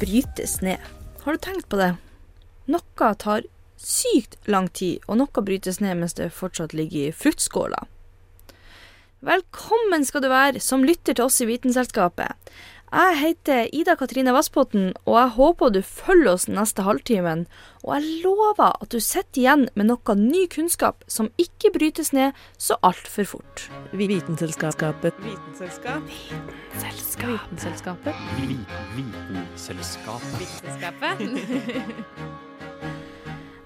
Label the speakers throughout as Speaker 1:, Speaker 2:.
Speaker 1: Brytes ned. Har du tenkt på det? Noe tar sykt lang tid, og noe brytes ned mens det fortsatt ligger i fruktskåla. Velkommen skal du være som lytter til oss i Vitenselskapet. Jeg heter Ida Katrine Vassbotn, og jeg håper du følger oss neste halvtimen. Og jeg lover at du sitter igjen med noe ny kunnskap som ikke brytes ned så altfor fort.
Speaker 2: Vitenselskapet.
Speaker 3: Vitenselskap.
Speaker 1: Vitenselskapet.
Speaker 2: Vitenselskapet.
Speaker 4: Vitenselskapet.
Speaker 2: Vitenskapet.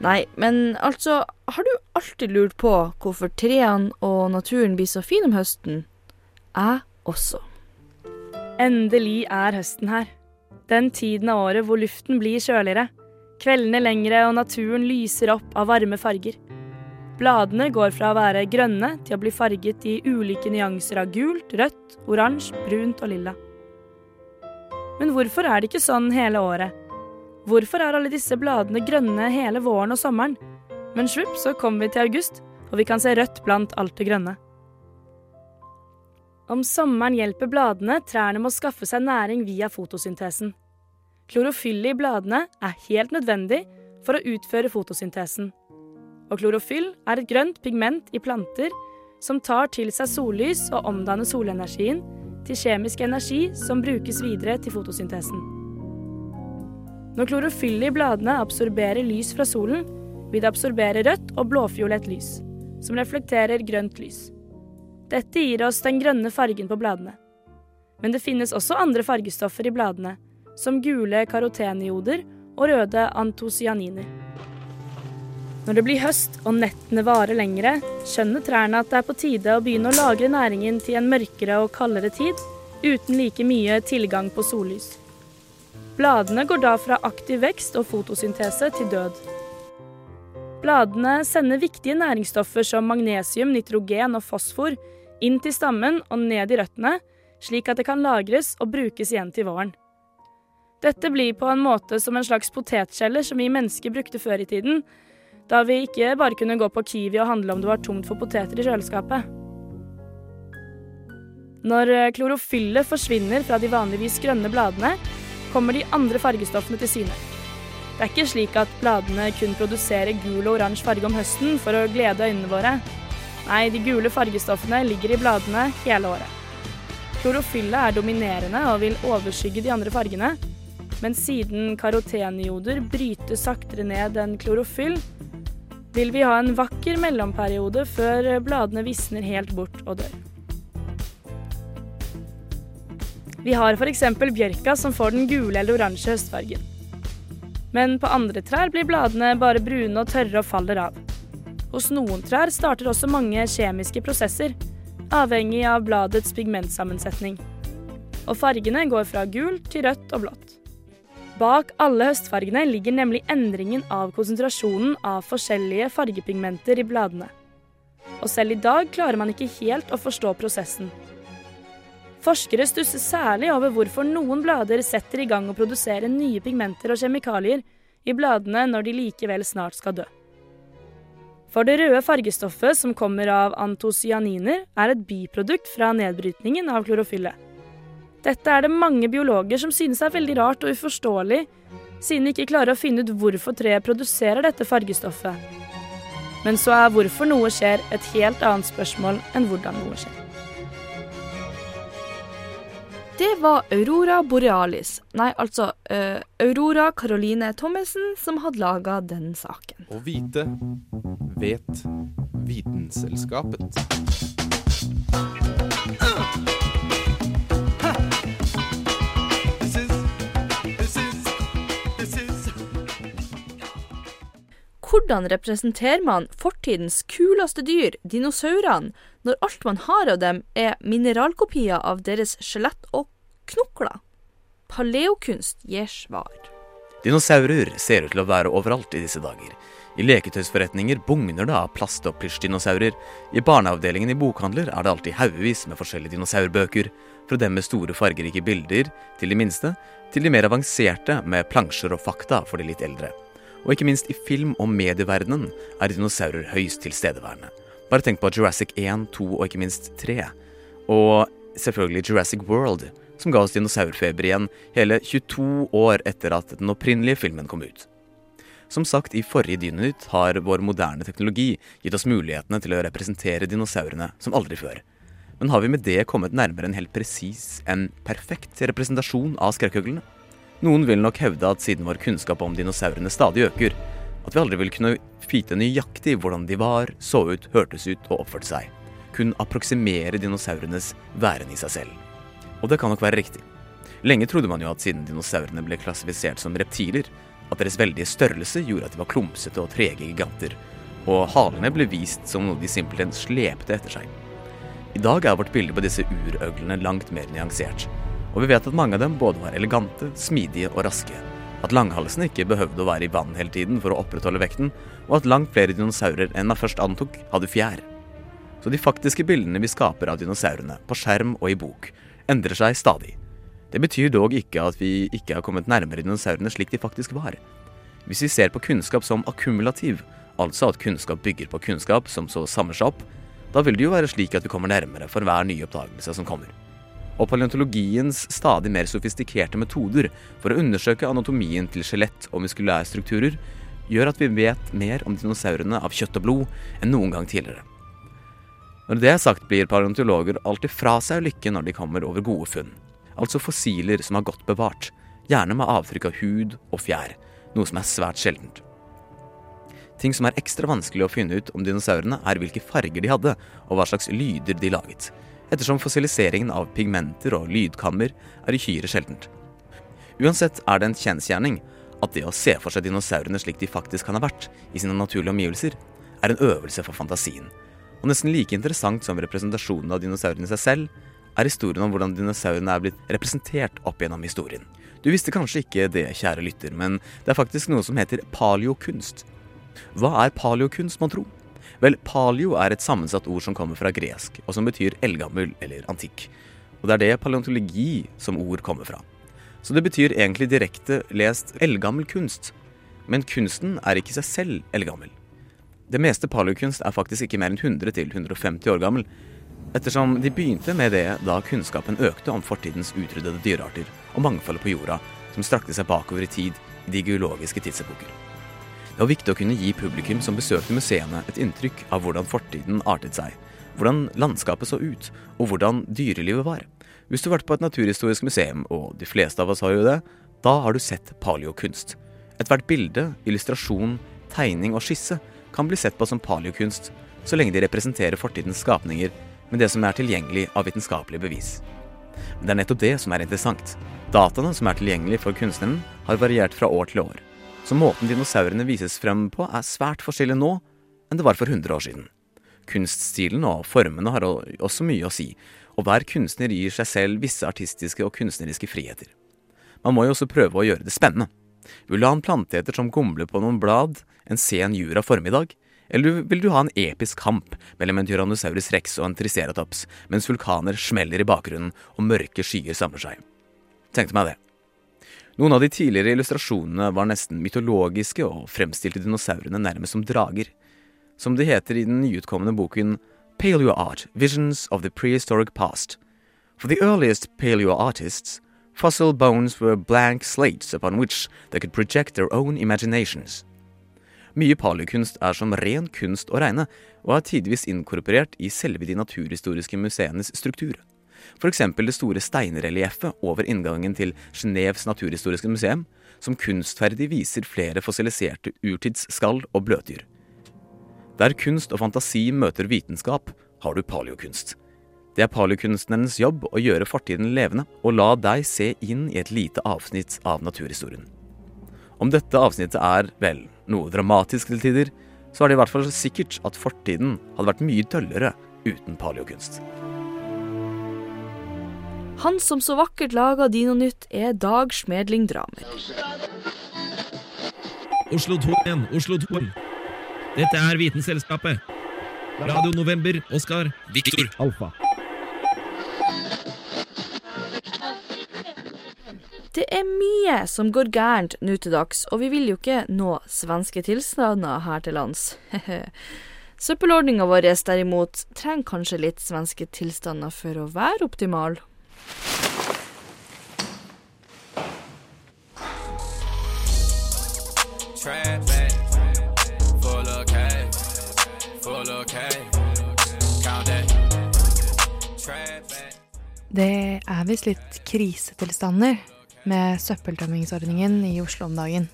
Speaker 1: Nei, men altså, har du alltid lurt på hvorfor trærne og naturen blir så fin om høsten? Jeg også.
Speaker 5: Endelig er høsten her. Den tiden av året hvor luften blir kjøligere. Kveldene lengre og naturen lyser opp av varme farger. Bladene går fra å være grønne til å bli farget i ulike nyanser av gult, rødt, oransje, brunt og lilla. Men hvorfor er det ikke sånn hele året? Hvorfor er alle disse bladene grønne hele våren og sommeren? Men svupp, så kommer vi til august, og vi kan se rødt blant alt det grønne. Om sommeren hjelper bladene trærne med å skaffe seg næring via fotosyntesen. Klorofyllet i bladene er helt nødvendig for å utføre fotosyntesen. Og klorofyll er et grønt pigment i planter som tar til seg sollys og omdanner solenergien til kjemisk energi som brukes videre til fotosyntesen. Når klorofyllet i bladene absorberer lys fra solen, vil det absorbere rødt og blåfiolett lys, som reflekterer grønt lys. Dette gir oss den grønne fargen på bladene. Men det finnes også andre fargestoffer i bladene, som gule karotenioder og røde antosianiner. Når det blir høst og nettene varer lengre, skjønner trærne at det er på tide å begynne å lagre næringen til en mørkere og kaldere tid, uten like mye tilgang på sollys. Bladene går da fra aktiv vekst og fotosyntese til død. Bladene sender viktige næringsstoffer som magnesium, nitrogen og fosfor inn til stammen og ned i røttene, slik at det kan lagres og brukes igjen til våren. Dette blir på en måte som en slags potetkjeller som vi mennesker brukte før i tiden, da vi ikke bare kunne gå på Kiwi og handle om det var tomt for poteter i kjøleskapet. Når klorofyllet forsvinner fra de vanligvis grønne bladene, kommer de andre fargestoffene til syne. Det er ikke slik at bladene kun produserer gul og oransje farge om høsten for å glede øynene våre. Nei, de gule fargestoffene ligger i bladene hele året. Klorofyllet er dominerende og vil overskygge de andre fargene, men siden karotenioder bryter saktere ned enn klorofyll, vil vi ha en vakker mellomperiode før bladene visner helt bort og dør. Vi har f.eks. bjørka som får den gule eller oransje høstfargen. Men på andre trær blir bladene bare brune og tørre og faller av. Hos noen trær starter også mange kjemiske prosesser, avhengig av bladets pigmentsammensetning. Og fargene går fra gult til rødt og blått. Bak alle høstfargene ligger nemlig endringen av konsentrasjonen av forskjellige fargepigmenter i bladene. Og selv i dag klarer man ikke helt å forstå prosessen. Forskere stusser særlig over hvorfor noen blader setter i gang å produsere nye pigmenter og kjemikalier i bladene når de likevel snart skal dø. For det røde fargestoffet som kommer av antocyaniner, er et biprodukt fra nedbrytningen av klorofyllet. Dette er det mange biologer som synes er veldig rart og uforståelig, siden de ikke klarer å finne ut hvorfor treet produserer dette fargestoffet. Men så er hvorfor noe skjer et helt annet spørsmål enn hvordan noe skjer.
Speaker 1: Det var Aurora Borealis, nei altså uh, Aurora Caroline Thommessen, som hadde laga den saken.
Speaker 6: Å vite vet Vitenselskapet.
Speaker 1: Hvordan representerer man fortidens kuleste dyr, dinosaurene, når alt man har av dem er mineralkopier av deres skjelett og knokler? paleokunst gir svar.
Speaker 7: Dinosaurer ser ut til å være overalt i disse dager. I leketøysforretninger bugner det av plast- og plysjdinosaurer. I barneavdelingen i bokhandler er det alltid haugevis med forskjellige dinosaurbøker. Fra dem med store, fargerike bilder, til de minste, til de mer avanserte med plansjer og fakta for de litt eldre. Og ikke minst i film- og medieverdenen er dinosaurer høyst tilstedeværende. Bare tenk på Jurassic 1, 2 og ikke minst 3. Og selvfølgelig Jurassic World, som ga oss dinosaurfeber igjen hele 22 år etter at den opprinnelige filmen kom ut. Som sagt i forrige Dynonytt har vår moderne teknologi gitt oss mulighetene til å representere dinosaurene som aldri før. Men har vi med det kommet nærmere en helt presis, en perfekt representasjon av skrekkuglene? Noen vil nok hevde at siden vår kunnskap om dinosaurene stadig øker, at vi aldri vil kunne vite nøyaktig hvordan de var, så ut, hørtes ut og oppførte seg. Kun approksimere dinosaurenes væren i seg selv. Og det kan nok være riktig. Lenge trodde man jo at siden dinosaurene ble klassifisert som reptiler, at deres veldige størrelse gjorde at de var klumsete og trege giganter, og halene ble vist som noe de simpelthen slepte etter seg. I dag er vårt bilde på disse urøglene langt mer nyansert, og vi vet at mange av dem både var elegante, smidige og raske. At langhalsene ikke behøvde å være i vann hele tiden for å opprettholde vekten, og at langt flere dinosaurer enn man først antok, hadde fjær. Så de faktiske bildene vi skaper av dinosaurene, på skjerm og i bok, endrer seg stadig. Det betyr dog ikke at vi ikke har kommet nærmere dinosaurene slik de faktisk var. Hvis vi ser på kunnskap som akkumulativ, altså at kunnskap bygger på kunnskap som så samler seg opp, da vil det jo være slik at vi kommer nærmere for hver nye oppdagelse som kommer. Og paleontologiens stadig mer sofistikerte metoder for å undersøke anatomien til skjelett og muskulære strukturer gjør at vi vet mer om dinosaurene av kjøtt og blod enn noen gang tidligere. Når det er sagt, blir paleontologer alltid fra seg lykke når de kommer over gode funn. Altså fossiler som er godt bevart, gjerne med avtrykk av hud og fjær, noe som er svært sjeldent. Ting som er ekstra vanskelig å finne ut om dinosaurene, er hvilke farger de hadde, og hva slags lyder de laget, ettersom fossiliseringen av pigmenter og lydkammer er uhyre sjeldent. Uansett er det en kjensgjerning at det å se for seg dinosaurene slik de faktisk kan ha vært i sine naturlige omgivelser, er en øvelse for fantasien. Og nesten like interessant som representasjonen av dinosaurene i seg selv, er historien om hvordan dinosaurene er blitt representert opp gjennom historien. Du visste kanskje ikke det, kjære lytter, men det er faktisk noe som heter paleokunst. Hva er paleokunst, mon tro? Vel, paleo er et sammensatt ord som kommer fra gresk, og som betyr eldgammel eller antikk. Og det er det paleontologi som ord kommer fra. Så det betyr egentlig direkte lest eldgammel kunst. Men kunsten er ikke seg selv eldgammel. Det meste paleokunst er faktisk ikke mer enn 100-150 år gammel, ettersom de begynte med det da kunnskapen økte om fortidens utryddede dyrearter og mangfoldet på jorda som strakte seg bakover i tid i de geologiske tidsepoker. Det var viktig å kunne gi publikum som besøkte museene et inntrykk av hvordan fortiden artet seg, hvordan landskapet så ut, og hvordan dyrelivet var. Hvis du har vært på et naturhistorisk museum, og de fleste av oss har jo det, da har du sett paleokunst. Ethvert bilde, illustrasjon, tegning og skisse kan bli sett på som paleokunst, så lenge de representerer fortidens skapninger med det som er tilgjengelig av vitenskapelige bevis. Men det er nettopp det som er interessant. Dataene som er tilgjengelig for kunstneren, har variert fra år til år. Så måten dinosaurene vises frem på, er svært forskjellig nå enn det var for 100 år siden. Kunststilen og formene har også mye å si, og hver kunstner gir seg selv visse artistiske og kunstneriske friheter. Man må jo også prøve å gjøre det spennende. Vil du ha en planteeter som gomler på noen blad en sen jura formiddag, eller vil du ha en episk kamp mellom en Tyrannosaurus rex og en triceratops, mens vulkaner smeller i bakgrunnen og mørke skyer samler seg? Tenkte meg det. Noen av de tidligere illustrasjonene var nesten mytologiske og fremstilte dinosaurene nærmest som drager. Som det heter i den nyutkomne boken Paleo Art Visions of the Prehistoric Past. For the earliest paleo artists, fossil bones were blank slates upon which they could project their own imaginations. Mye paleokunst er som ren kunst å regne, og er tidvis inkorporert i selve de naturhistoriske museenes struktur. Eksempel det store steinrelieffet over inngangen til Genéves naturhistoriske museum, som kunstferdig viser flere fossiliserte urtidsskall og bløtdyr. Der kunst og fantasi møter vitenskap, har du paleokunst. Det er paleokunstnerens jobb å gjøre fortiden levende, og la deg se inn i et lite avsnitt av naturhistorien. Om dette avsnittet er, vel, noe dramatisk til tider, så er det i hvert fall sikkert at fortiden hadde vært mye døllere uten paleokunst.
Speaker 1: Han som så vakkert laga Dinonytt, er Dag Smedling Dramer.
Speaker 3: Oslo 2 igjen, Oslo 2. Dette er Vitenselskapet. Radio November, Oskar, Viktor, Alfa.
Speaker 1: Det er mye som går gærent nå til dags, og vi vil jo ikke nå svenske tilstander her til lands. Søppelordninga vår derimot trenger kanskje litt svenske tilstander for å være optimal.
Speaker 8: Det er visst litt krisetilstander med søppeltømmingsordningen i Oslo om dagen.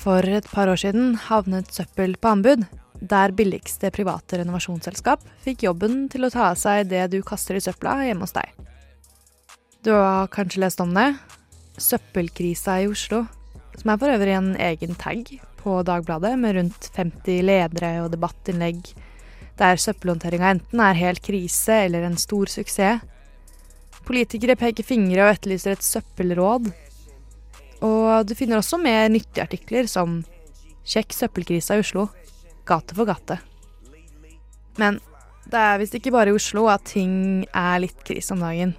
Speaker 8: For et par år siden havnet søppel på anbud, der billigste private renovasjonsselskap fikk jobben til å ta av seg det du kaster i søpla hjemme hos deg. Du har kanskje lest om det? Søppelkrisa i Oslo, som er for øvrig en egen tag på Dagbladet med rundt 50 ledere og debattinnlegg der søppelhåndteringa enten er helt krise eller en stor suksess. Politikere peker fingre og etterlyser et søppelråd. Og du finner også mer nyttige artikler som 'Sjekk søppelkrisa i Oslo', gate for gate. Men det er visst ikke bare i Oslo at ting er litt krise om dagen.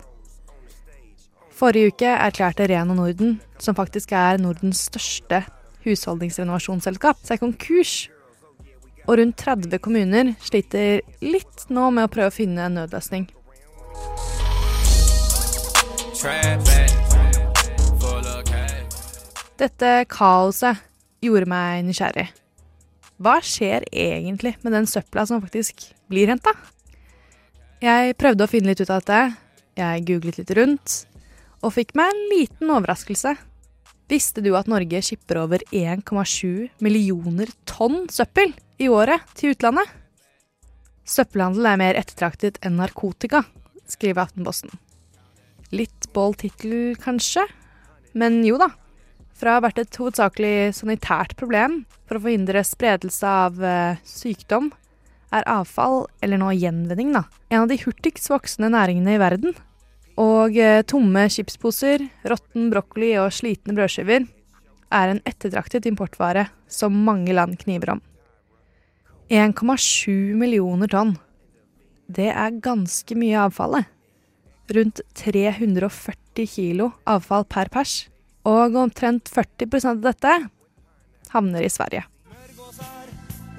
Speaker 8: Forrige uke erklærte Reno Norden, som faktisk er Nordens største husholdningsrenovasjonsselskap, seg konkurs. Og rundt 30 kommuner sliter litt nå med å prøve å finne en nødløsning. Dette kaoset gjorde meg nysgjerrig. Hva skjer egentlig med den søpla som faktisk blir henta? Jeg prøvde å finne litt ut av dette. Jeg googlet litt rundt, og fikk meg en liten overraskelse. Visste du at Norge skipper over 1,7 millioner tonn søppel i året til utlandet? Søppelhandel er mer ettertraktet enn narkotika, skriver Aftenposten. Litt bold tittel, kanskje? Men jo da. Fra ha vært et hovedsakelig sanitært problem for å forhindre spredelse av eh, sykdom, er avfall, eller nå gjenvinning, da, en av de hurtigst voksende næringene i verden. Og eh, tomme chipsposer, råtten brokkoli og slitne brødskiver er en ettertraktet importvare som mange land kniver om. 1,7 millioner tonn. Det er ganske mye avfallet. Rundt 340 kilo avfall per pers. Og omtrent 40% av dette havner i Sverige.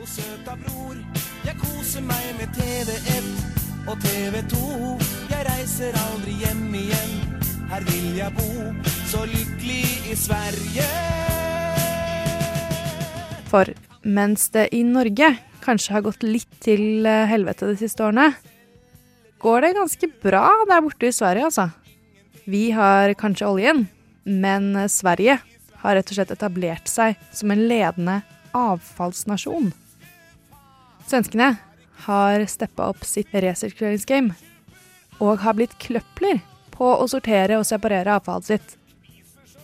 Speaker 9: Og søta bror, jeg koser meg med TV1 og TV2. Jeg reiser aldri hjem igjen, her vil jeg bo, så lykkelig i Sverige.
Speaker 8: For mens det i Norge kanskje har gått litt til eh, helvete de siste årene, går det ganske bra der borte i Sverige, altså. Vi har kanskje oljen, men eh, Sverige har rett og slett etablert seg som en ledende avfallsnasjon. Svenskene har steppa opp sitt resirkuleringsgame og har blitt kløpler på å sortere og separere avfallet sitt.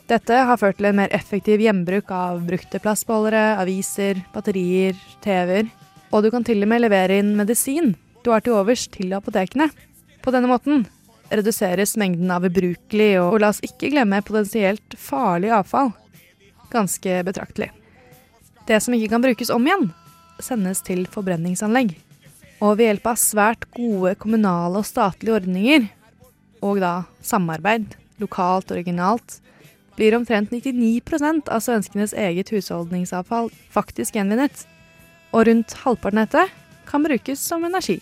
Speaker 8: Dette har ført til en mer effektiv gjenbruk av brukte plastbeholdere, aviser, batterier, TV-er, og du kan til og med levere inn medisin du har til overs til apotekene. På denne måten reduseres mengden av ubrukelig og, og la oss ikke glemme potensielt farlig avfall ganske betraktelig. Det som ikke kan brukes om igjen, sendes til forbrenningsanlegg. Og ved hjelp av svært gode kommunale og statlige ordninger, og da samarbeid, lokalt og originalt, blir omtrent 99% av svenskenes eget husholdningsavfall faktisk gjenvinnet. Og rundt halvparten av dette kan brukes som energi.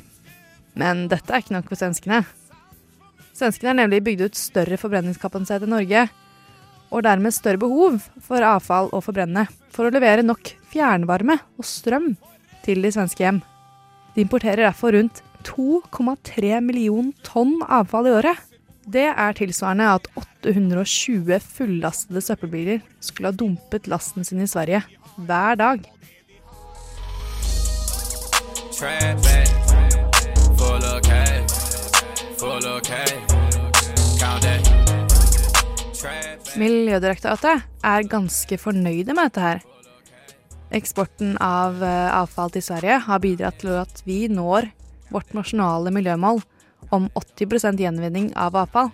Speaker 8: Men dette er ikke nok for svenskene. Svenskene har nemlig bygd ut større forbrenningskapasitet enn Norge, og dermed større behov for avfall å forbrenne, for å levere nok fjernvarme og strøm til de svenske hjem. De importerer derfor rundt 2,3 million tonn avfall i året. Det er tilsvarende at 820 fullastede søppelbiler skulle ha dumpet lasten sin i Sverige hver dag.
Speaker 9: Full of cash, full of cash.
Speaker 8: Miljødirektoratet er ganske fornøyde med dette her. Eksporten av eh, avfall til Sverige har bidratt til at vi når vårt nasjonale miljømål om 80 gjenvinning av avfall.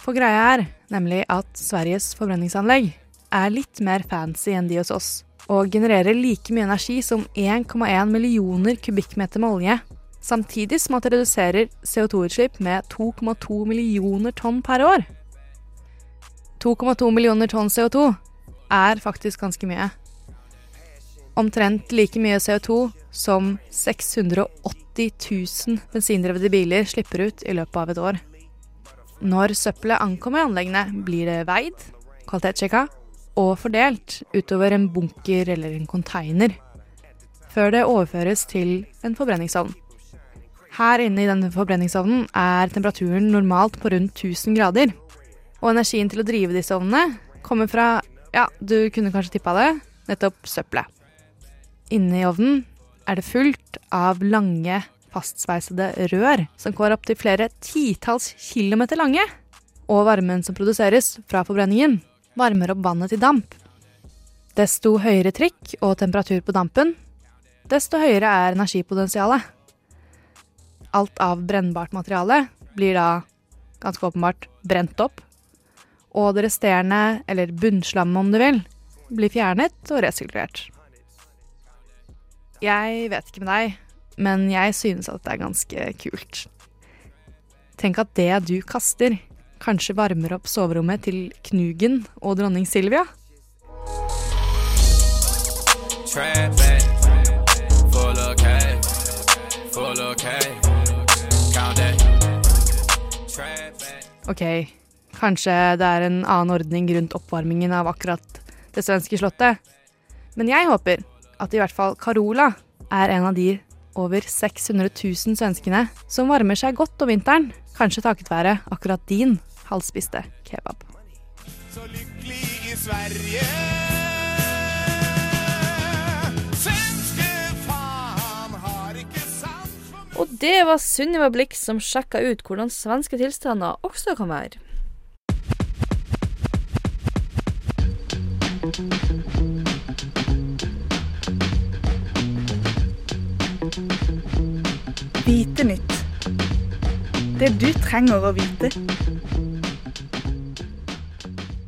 Speaker 8: For greia er nemlig at Sveriges forbrenningsanlegg er litt mer fancy enn de hos oss, og genererer like mye energi som 1,1 millioner kubikkmeter med olje, samtidig som at det reduserer CO2-utslipp med 2,2 millioner tonn per år. 2,2 millioner tonn CO2 er faktisk ganske mye. Omtrent like mye CO2 som 680 000 bensindrevne biler slipper ut i løpet av et år. Når søppelet ankommer anleggene, blir det veid, kvalitetssjekka og fordelt utover en bunker eller en container, før det overføres til en forbrenningsovn. Her inne i denne forbrenningsovnen er temperaturen normalt på rundt 1000 grader. Og energien til å drive disse ovnene kommer fra, ja, du kunne kanskje tippa det, nettopp søppelet. Inne i ovnen er det fullt av lange, fastsveisede rør som går opp til flere titalls kilometer lange. Og varmen som produseres fra forbrenningen, varmer opp vannet til damp. Desto høyere trykk og temperatur på dampen, desto høyere er energipotensialet. Alt av brennbart materiale blir da ganske åpenbart brent opp, og det resterende, eller bunnslammet om du vil, blir fjernet og resirkulert. Jeg vet ikke med deg, men jeg synes at det er ganske kult. Tenk at det du kaster, kanskje varmer opp soverommet til Knugen og dronning Silvia. Ok, kanskje det er en annen ordning rundt oppvarmingen av akkurat det svenske slottet. Men jeg håper at i hvert fall Carola er en av de over 600 000 svenskene som varmer seg godt om vinteren, kanskje takket være akkurat din halvspiste kebab.
Speaker 9: Så lykkelig i Sverige. Svenske faen har ikke sans for
Speaker 1: Og det var Sunniva Blix som sjekka ut hvordan svenske tilstander også kan være.
Speaker 10: Vite nytt. Det du trenger å vite.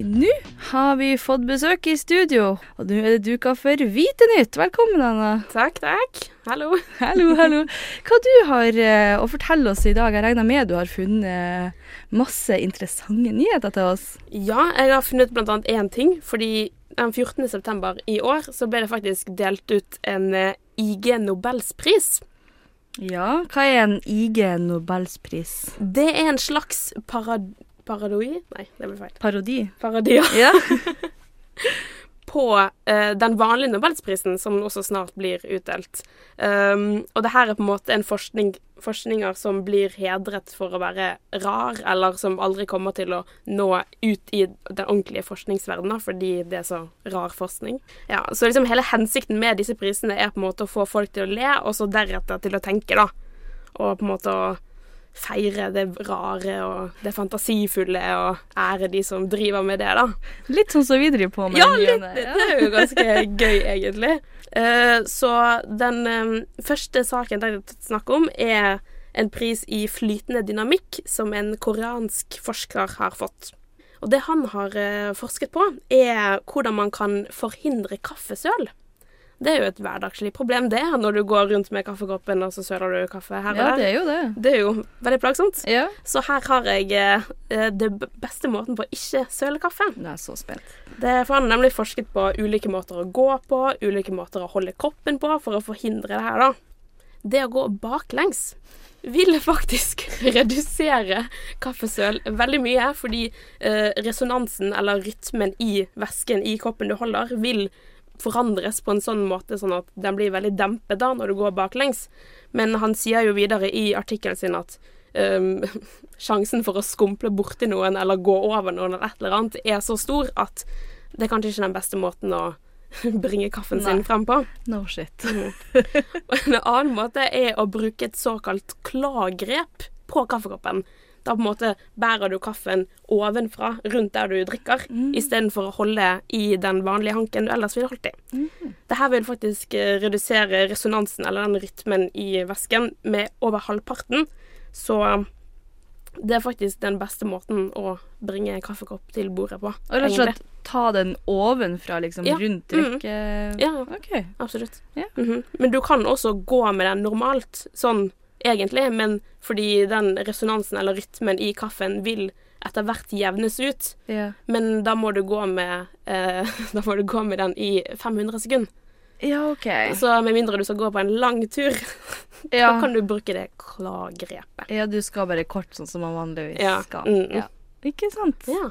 Speaker 1: Nå har vi fått besøk i studio, og nå er det duka for Vite nytt. Velkommen, Anna.
Speaker 11: Takk, takk. Hallo.
Speaker 1: Hallo, hallo. Hva du har eh, å fortelle oss i dag? Jeg regner med du har funnet masse interessante nyheter til oss.
Speaker 11: Ja, jeg har funnet annet én ting. Fordi den 14. september i år så ble det faktisk delt ut en eh, IG Nobelspris.
Speaker 1: Ja, hva er en IG Nobelspris?
Speaker 11: Det er en slags parad paradoi Nei, det ble feil.
Speaker 1: Parodi?
Speaker 11: Parodi, ja.
Speaker 1: Ja.
Speaker 11: På eh, den vanlige nobelsprisen, som også snart blir utdelt. Um, og det her er på en måte en forskning, forskninger som blir hedret for å være rar, eller som aldri kommer til å nå ut i den ordentlige forskningsverdenen, fordi det er så rar forskning. Ja, Så liksom hele hensikten med disse prisene er på en måte å få folk til å le, og så deretter til å tenke, da. Og på en måte å feire det rare og det fantasifulle og ære de som driver med det, da.
Speaker 1: Litt sånn som vi driver på med.
Speaker 11: Ja, litt. Det,
Speaker 1: ja.
Speaker 11: det er jo ganske gøy, egentlig. Eh, så den eh, første saken jeg vil snakke om, er en pris i flytende dynamikk som en koreansk forsker har fått. Og det han har eh, forsket på, er hvordan man kan forhindre kaffesøl. Det er jo et hverdagslig problem, det, når du går rundt med kaffekoppen og så søler du kaffe her og
Speaker 1: Ja,
Speaker 11: der.
Speaker 1: det er jo det.
Speaker 11: Det er jo veldig plagsomt.
Speaker 1: Ja.
Speaker 11: Så her har jeg eh, det beste måten på å ikke søle kaffe.
Speaker 1: Jeg er så spent.
Speaker 11: Det er for han har nemlig forsket på ulike måter å gå på, ulike måter å holde kroppen på for å forhindre det her, da. Det å gå baklengs vil faktisk redusere kaffesøl veldig mye, fordi eh, resonansen eller rytmen i væsken i koppen du holder, vil forandres på en sånn måte sånn at den blir veldig dempet da når du går baklengs. Men han sier jo videre i artikkelen sin at um, sjansen for å skumple borti noen eller gå over noen eller et eller annet er så stor at det er kanskje ikke den beste måten å bringe kaffen sin frem på.
Speaker 1: No shit.
Speaker 11: Og en annen måte er å bruke et såkalt klagrep på kaffekoppen. Da på en måte bærer du kaffen ovenfra, rundt der du drikker,
Speaker 1: Mm.
Speaker 11: istedenfor å holde i den vanlige hanken du ellers ville holdt i.
Speaker 1: Mm.
Speaker 11: Dette vil faktisk eh, redusere resonansen, eller den rytmen, i væsken med over halvparten. Så det er faktisk den beste måten å bringe kaffekopp til bordet på.
Speaker 1: Og rett og slett ta den ovenfra, liksom,
Speaker 11: Ja.
Speaker 1: rundt
Speaker 11: Mm.
Speaker 1: drikke...
Speaker 11: Ja,
Speaker 1: okay.
Speaker 11: absolutt.
Speaker 1: Yeah.
Speaker 11: Mm -hmm. Men du kan også gå med den normalt, sånn egentlig, men fordi den resonansen eller rytmen i kaffen vil etter hvert jevnes ut.
Speaker 1: Ja.
Speaker 11: Men da må du gå med eh, Da må du gå med den i 500 sekunder.
Speaker 1: Ja, OK.
Speaker 11: Så med mindre du skal gå på en lang tur,
Speaker 1: Ja.
Speaker 11: da kan du bruke det klargrepet.
Speaker 1: Ja, du skal bare kort, sånn som man vanligvis
Speaker 11: Ja.
Speaker 1: skal.
Speaker 11: Mm.
Speaker 1: Ja. Ikke sant?
Speaker 11: Ja.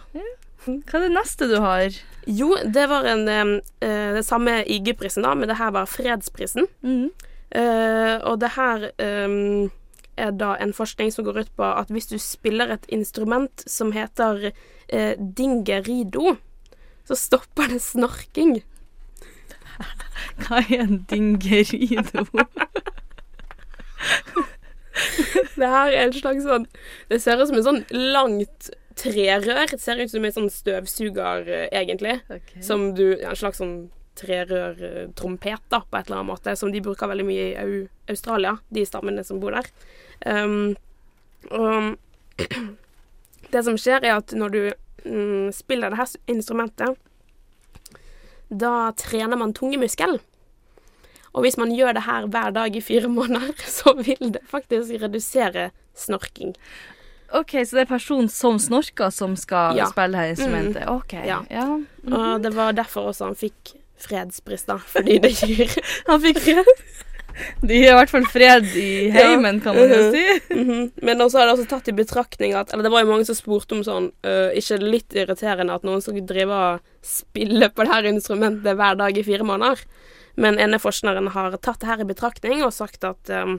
Speaker 1: Hva er det neste du har?
Speaker 11: Jo, det var en eh, eh, Det samme IG-prisen, da, men det her var fredsprisen.
Speaker 1: Mhm.
Speaker 11: Eh, og det her um, er da en forskning som går ut på at hvis du spiller et instrument som heter uh, dingerido, så stopper det snorking.
Speaker 1: Hva er en dingerido?
Speaker 11: Det her er en slags sånn Det ser ut som en sånn langt trerør. Det ser ut som en sånn støvsuger, egentlig. egentlig. Som du ja, En slags sånn trerørtrompet, da, på et eller annet måte. Som de bruker veldig mye i Australia, de stammene som bor der. Um, og det som skjer, er at når du mm, spiller det her instrumentet, da trener man tungemuskel. Og hvis man gjør det her hver dag i fire måneder, så vil det faktisk redusere snorking.
Speaker 1: OK, så det er personen som snorker, som skal
Speaker 11: Ja.
Speaker 1: spille her instrumentet?
Speaker 11: Mm.
Speaker 1: OK.
Speaker 11: Ja.
Speaker 1: Ja. Mhm.
Speaker 11: Og det var derfor også han fikk fredspris, da. Fordi det gir
Speaker 1: Han fikk fred? Det gir i hvert fall fred i heimen, kan man jo
Speaker 11: si.
Speaker 1: si.
Speaker 11: -hmm. Men også har det også tatt i betraktning at Eller det var jo mange som spurte om sånn uh, Ikke litt irriterende at noen skal drive og spille på det her instrumentet hver dag i fire måneder? Men ene forskeren har tatt det her i betraktning og sagt at øh,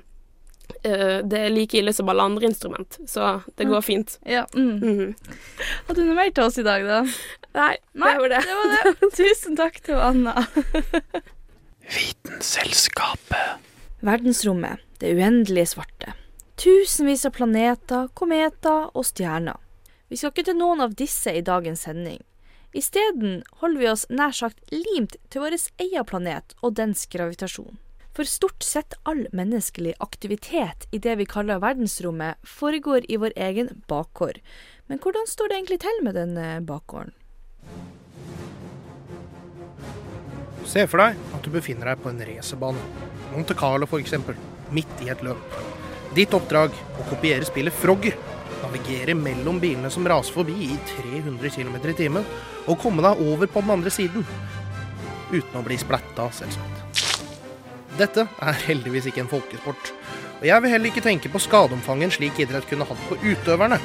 Speaker 11: det er like ille som alle andre instrument, så det går fint.
Speaker 1: Ja. Mm.
Speaker 11: Mhm.
Speaker 1: Har du noe mer til oss i dag, da?
Speaker 11: Nei,
Speaker 1: Nei,
Speaker 11: det var det.
Speaker 1: det var det. Tusen takk til Anna.
Speaker 4: Vitenselskapet.
Speaker 1: Verdensrommet, det uendelige svarte. Tusenvis av planeter, kometer og stjerner. Vi skal ikke til noen av disse i dagens sending. Isteden holder vi oss nær sagt limt til vår egen planet og dens gravitasjon. For stort sett all menneskelig aktivitet i det vi kaller verdensrommet, foregår i vår egen bakgård. Men hvordan står det egentlig til med den eh, bakgården?
Speaker 12: Se for deg at du befinner deg på en racerbane. Monte Carlo f.eks. Midt i et løp. Ditt oppdrag å kopiere spillet Frogger. Navigere mellom bilene som raser forbi i 300 km i timen, og komme deg over på den andre siden. Uten å bli splatta, selvsagt. Dette er heldigvis ikke en folkesport. Og jeg vil heller ikke tenke på skadeomfanget slik idrett kunne hatt på utøverne.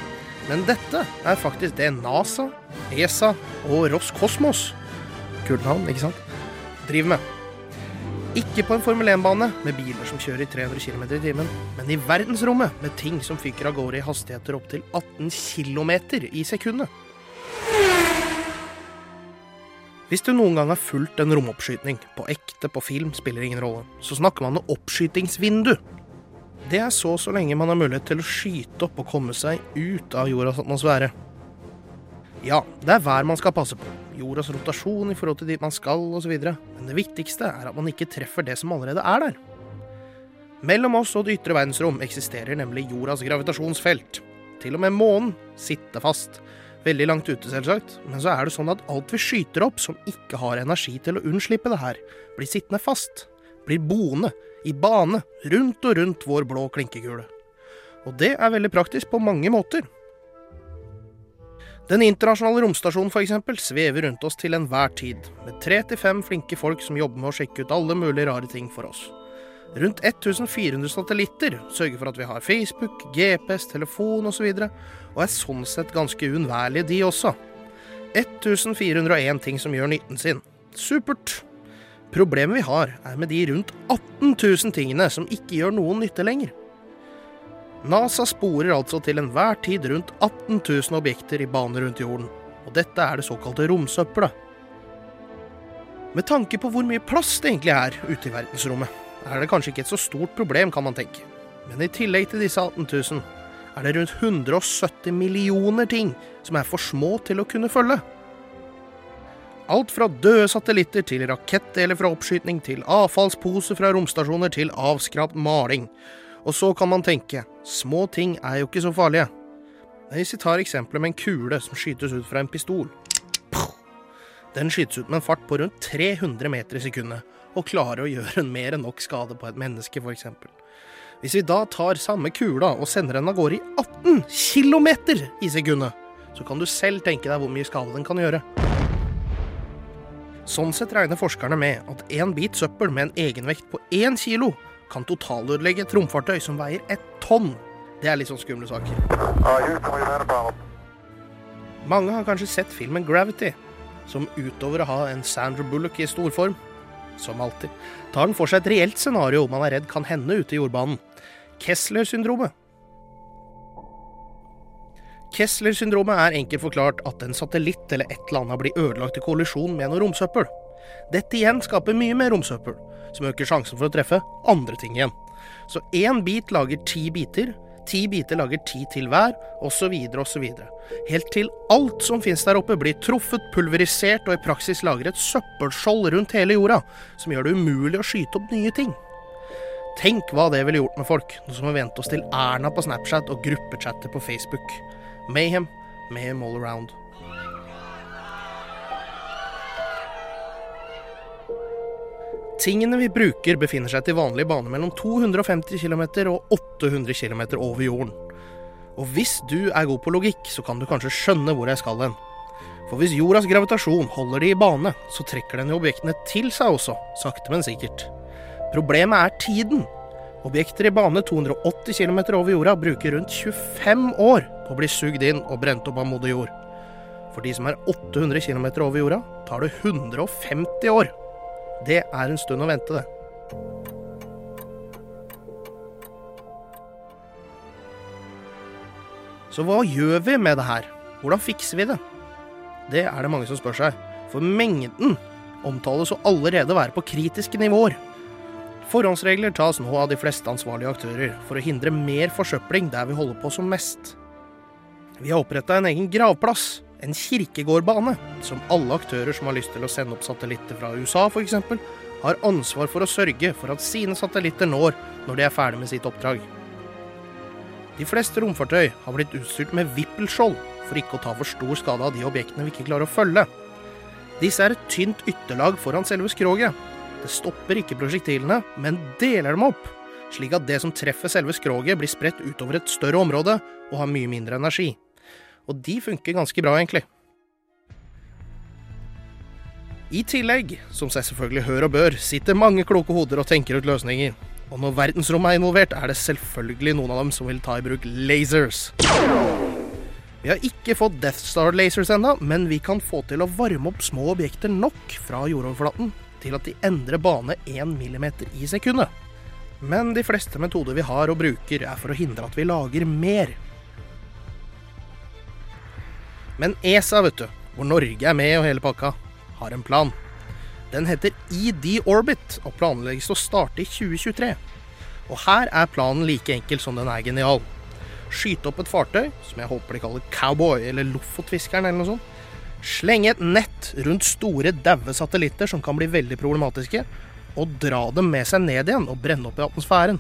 Speaker 12: Men dette er faktisk det NASA, ESA og Roskosmos Kult navn, ikke sant? driver med. Ikke på en Formel 1-bane med biler som kjører i 300 km i timen, men i verdensrommet med ting som fyker av gårde i hastigheter opptil 18 km i sekundet. Hvis du noen gang har fulgt en romoppskyting, på ekte, på film, spiller ingen rolle, så snakker man om oppskytingsvindu. Det er så så lenge man har mulighet til å skyte opp og komme seg ut av jordas atmosfære. Ja, det er vær man skal passe på, jordas rotasjon i forhold til dit man skal osv., men det viktigste er at man ikke treffer det som allerede er der. Mellom oss og det ytre verdensrom eksisterer nemlig jordas gravitasjonsfelt. Til og med månen sitter fast. Veldig langt ute, selvsagt, men så er det sånn at alt vi skyter opp som ikke har energi til å unnslippe det her, blir sittende fast. Blir boende, i bane, rundt og rundt vår blå klinkekule. Og det er veldig praktisk på mange måter. Den internasjonale romstasjonen for eksempel, svever rundt oss til enhver tid, med tre til fem flinke folk som jobber med å sjekke ut alle mulige rare ting for oss. Rundt 1400 satellitter sørger for at vi har Facebook, GPS, telefon osv., og, og er sånn sett ganske uunnværlige, de også. 1401 ting som gjør nytten sin. Supert. Problemet vi har, er med de rundt 18 000 tingene som ikke gjør noen nytte lenger. NASA sporer altså til enhver tid rundt 18 000 objekter i bane rundt jorden, og dette er det såkalte romsøppelet. Med tanke på hvor mye plass det egentlig er ute i verdensrommet, er det kanskje ikke et så stort problem, kan man tenke. Men i tillegg til disse 18 000, er det rundt 170 millioner ting som er for små til å kunne følge. Alt fra døde satellitter til rakettdeler fra oppskyting til avfallsposer fra romstasjoner til avskrapt maling. Og så kan man tenke, små ting er jo ikke så farlige. Hvis vi tar eksempelet med en kule som skytes ut fra en pistol. Den skytes ut med en fart på rundt 300 meter i sekundet, og klarer å gjøre mer enn nok skade på et menneske, f.eks. Hvis vi da tar samme kula og sender den av gårde i 18 km i sekundet, så kan du selv tenke deg hvor mye skade den kan gjøre. Sånn sett regner forskerne med at én bit søppel med en egenvekt på én kilo kan totalødelegge et romfartøy som veier et tonn. Det er litt sånn skumle saker. Mange har kanskje sett filmen Gravity, som utover å ha en Sandra Bullock i storform, som alltid, tar den for seg et reelt scenario man er redd kan hende ute i jordbanen. Kessler-syndromet. Kessler-syndromet er enkelt forklart at en satellitt eller et eller annet blir ødelagt i kollisjon med noe romsøppel. Dette igjen skaper mye mer romsøppel, som øker sjansen for å treffe andre ting igjen. Så én bit lager ti biter, ti biter lager ti til hver, osv., osv. Helt til alt som finnes der oppe blir truffet, pulverisert og i praksis lager et søppelskjold rundt hele jorda, som gjør det umulig å skyte opp nye ting. Tenk hva det ville gjort med folk, nå som har vent oss til Erna på Snapchat og gruppechatter på Facebook. Mayhem, mayhem all around. Tingene vi bruker, befinner seg til vanlig bane mellom 250 km og 800 km over jorden. Og hvis du er god på logikk, så kan du kanskje skjønne hvor jeg skal hen. For hvis jordas gravitasjon holder de i bane, så trekker den jo objektene til seg også, sakte, men sikkert. Problemet er tiden. Objekter i bane 280 km over jorda bruker rundt 25 år på å bli sugd inn og brent opp av moder jord. For de som er 800 km over jorda, tar det 150 år. Det er en stund å vente, det. Så hva gjør vi med det her? Hvordan fikser vi det? Det er det mange som spør seg, for mengden omtales å allerede være på kritiske nivåer. Forhåndsregler tas nå av de fleste ansvarlige aktører for å hindre mer forsøpling der vi holder på som mest. Vi har oppretta en egen gravplass, en kirkegårdbane, som alle aktører som har lyst til å sende opp satellitter fra USA f.eks., har ansvar for å sørge for at sine satellitter når når de er ferdig med sitt oppdrag. De fleste romfartøy har blitt utstyrt med vippelskjold for ikke å ta for stor skade av de objektene vi ikke klarer å følge. Disse er et tynt ytterlag foran selve skroget. Det stopper ikke prosjektilene, men deler dem opp, slik at det som treffer selve skroget, blir spredt utover et større område og har mye mindre energi. Og de funker ganske bra, egentlig. I tillegg, som seg selvfølgelig hør og bør, sitter mange kloke hoder og tenker ut løsninger. Og når verdensrommet er involvert, er det selvfølgelig noen av dem som vil ta i bruk lasers. Vi har ikke fått Death Star lasers ennå, men vi kan få til å varme opp små objekter nok fra jordoverflaten til at de endrer bane 1 millimeter i sekundet. Men de fleste metoder vi har og bruker, er for å hindre at vi lager mer. Men ESA, vet du, hvor Norge er med og hele pakka, har en plan. Den heter ED Orbit og planlegges å starte i 2023. Og her er planen like enkel som den er genial. Skyte opp et fartøy, som jeg håper de kaller Cowboy eller Lofotfiskeren eller noe sånt. Slenge et nett rundt store, daue satellitter som kan bli veldig problematiske, og dra dem med seg ned igjen og brenne opp i atmosfæren.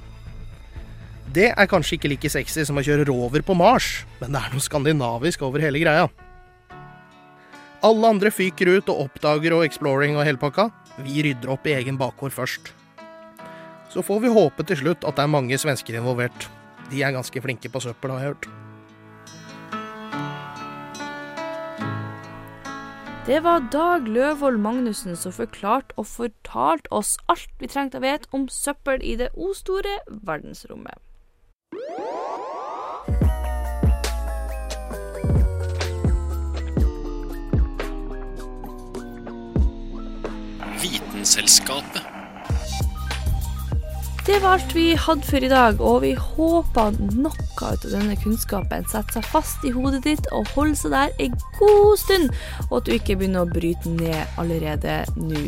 Speaker 12: Det er kanskje ikke like sexy som å kjøre rover på Mars, men det er noe skandinavisk over hele greia. Alle andre fyker ut og oppdager og exploring og hele pakka. Vi rydder opp i egen bakgård først. Så får vi håpe til slutt at det er mange svensker involvert. De er ganske flinke på søppel, har jeg hørt.
Speaker 1: Det var Dag Løvold Magnussen som forklarte og fortalte oss alt vi trengte å vite om søppel i det o store verdensrommet.
Speaker 4: Vitenselskapet.
Speaker 1: Det var alt vi hadde for i dag, og vi håper noe ut av denne kunnskapen setter seg fast i hodet ditt og holder seg der en god stund, og at du ikke begynner å bryte ned allerede nå.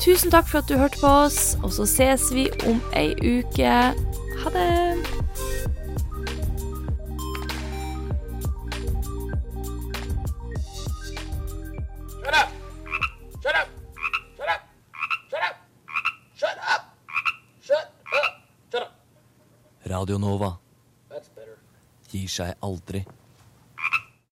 Speaker 1: Tusen takk for at du hørte på oss, og så ses vi om ei uke. Ha det!
Speaker 7: Radio Nova gir seg aldri.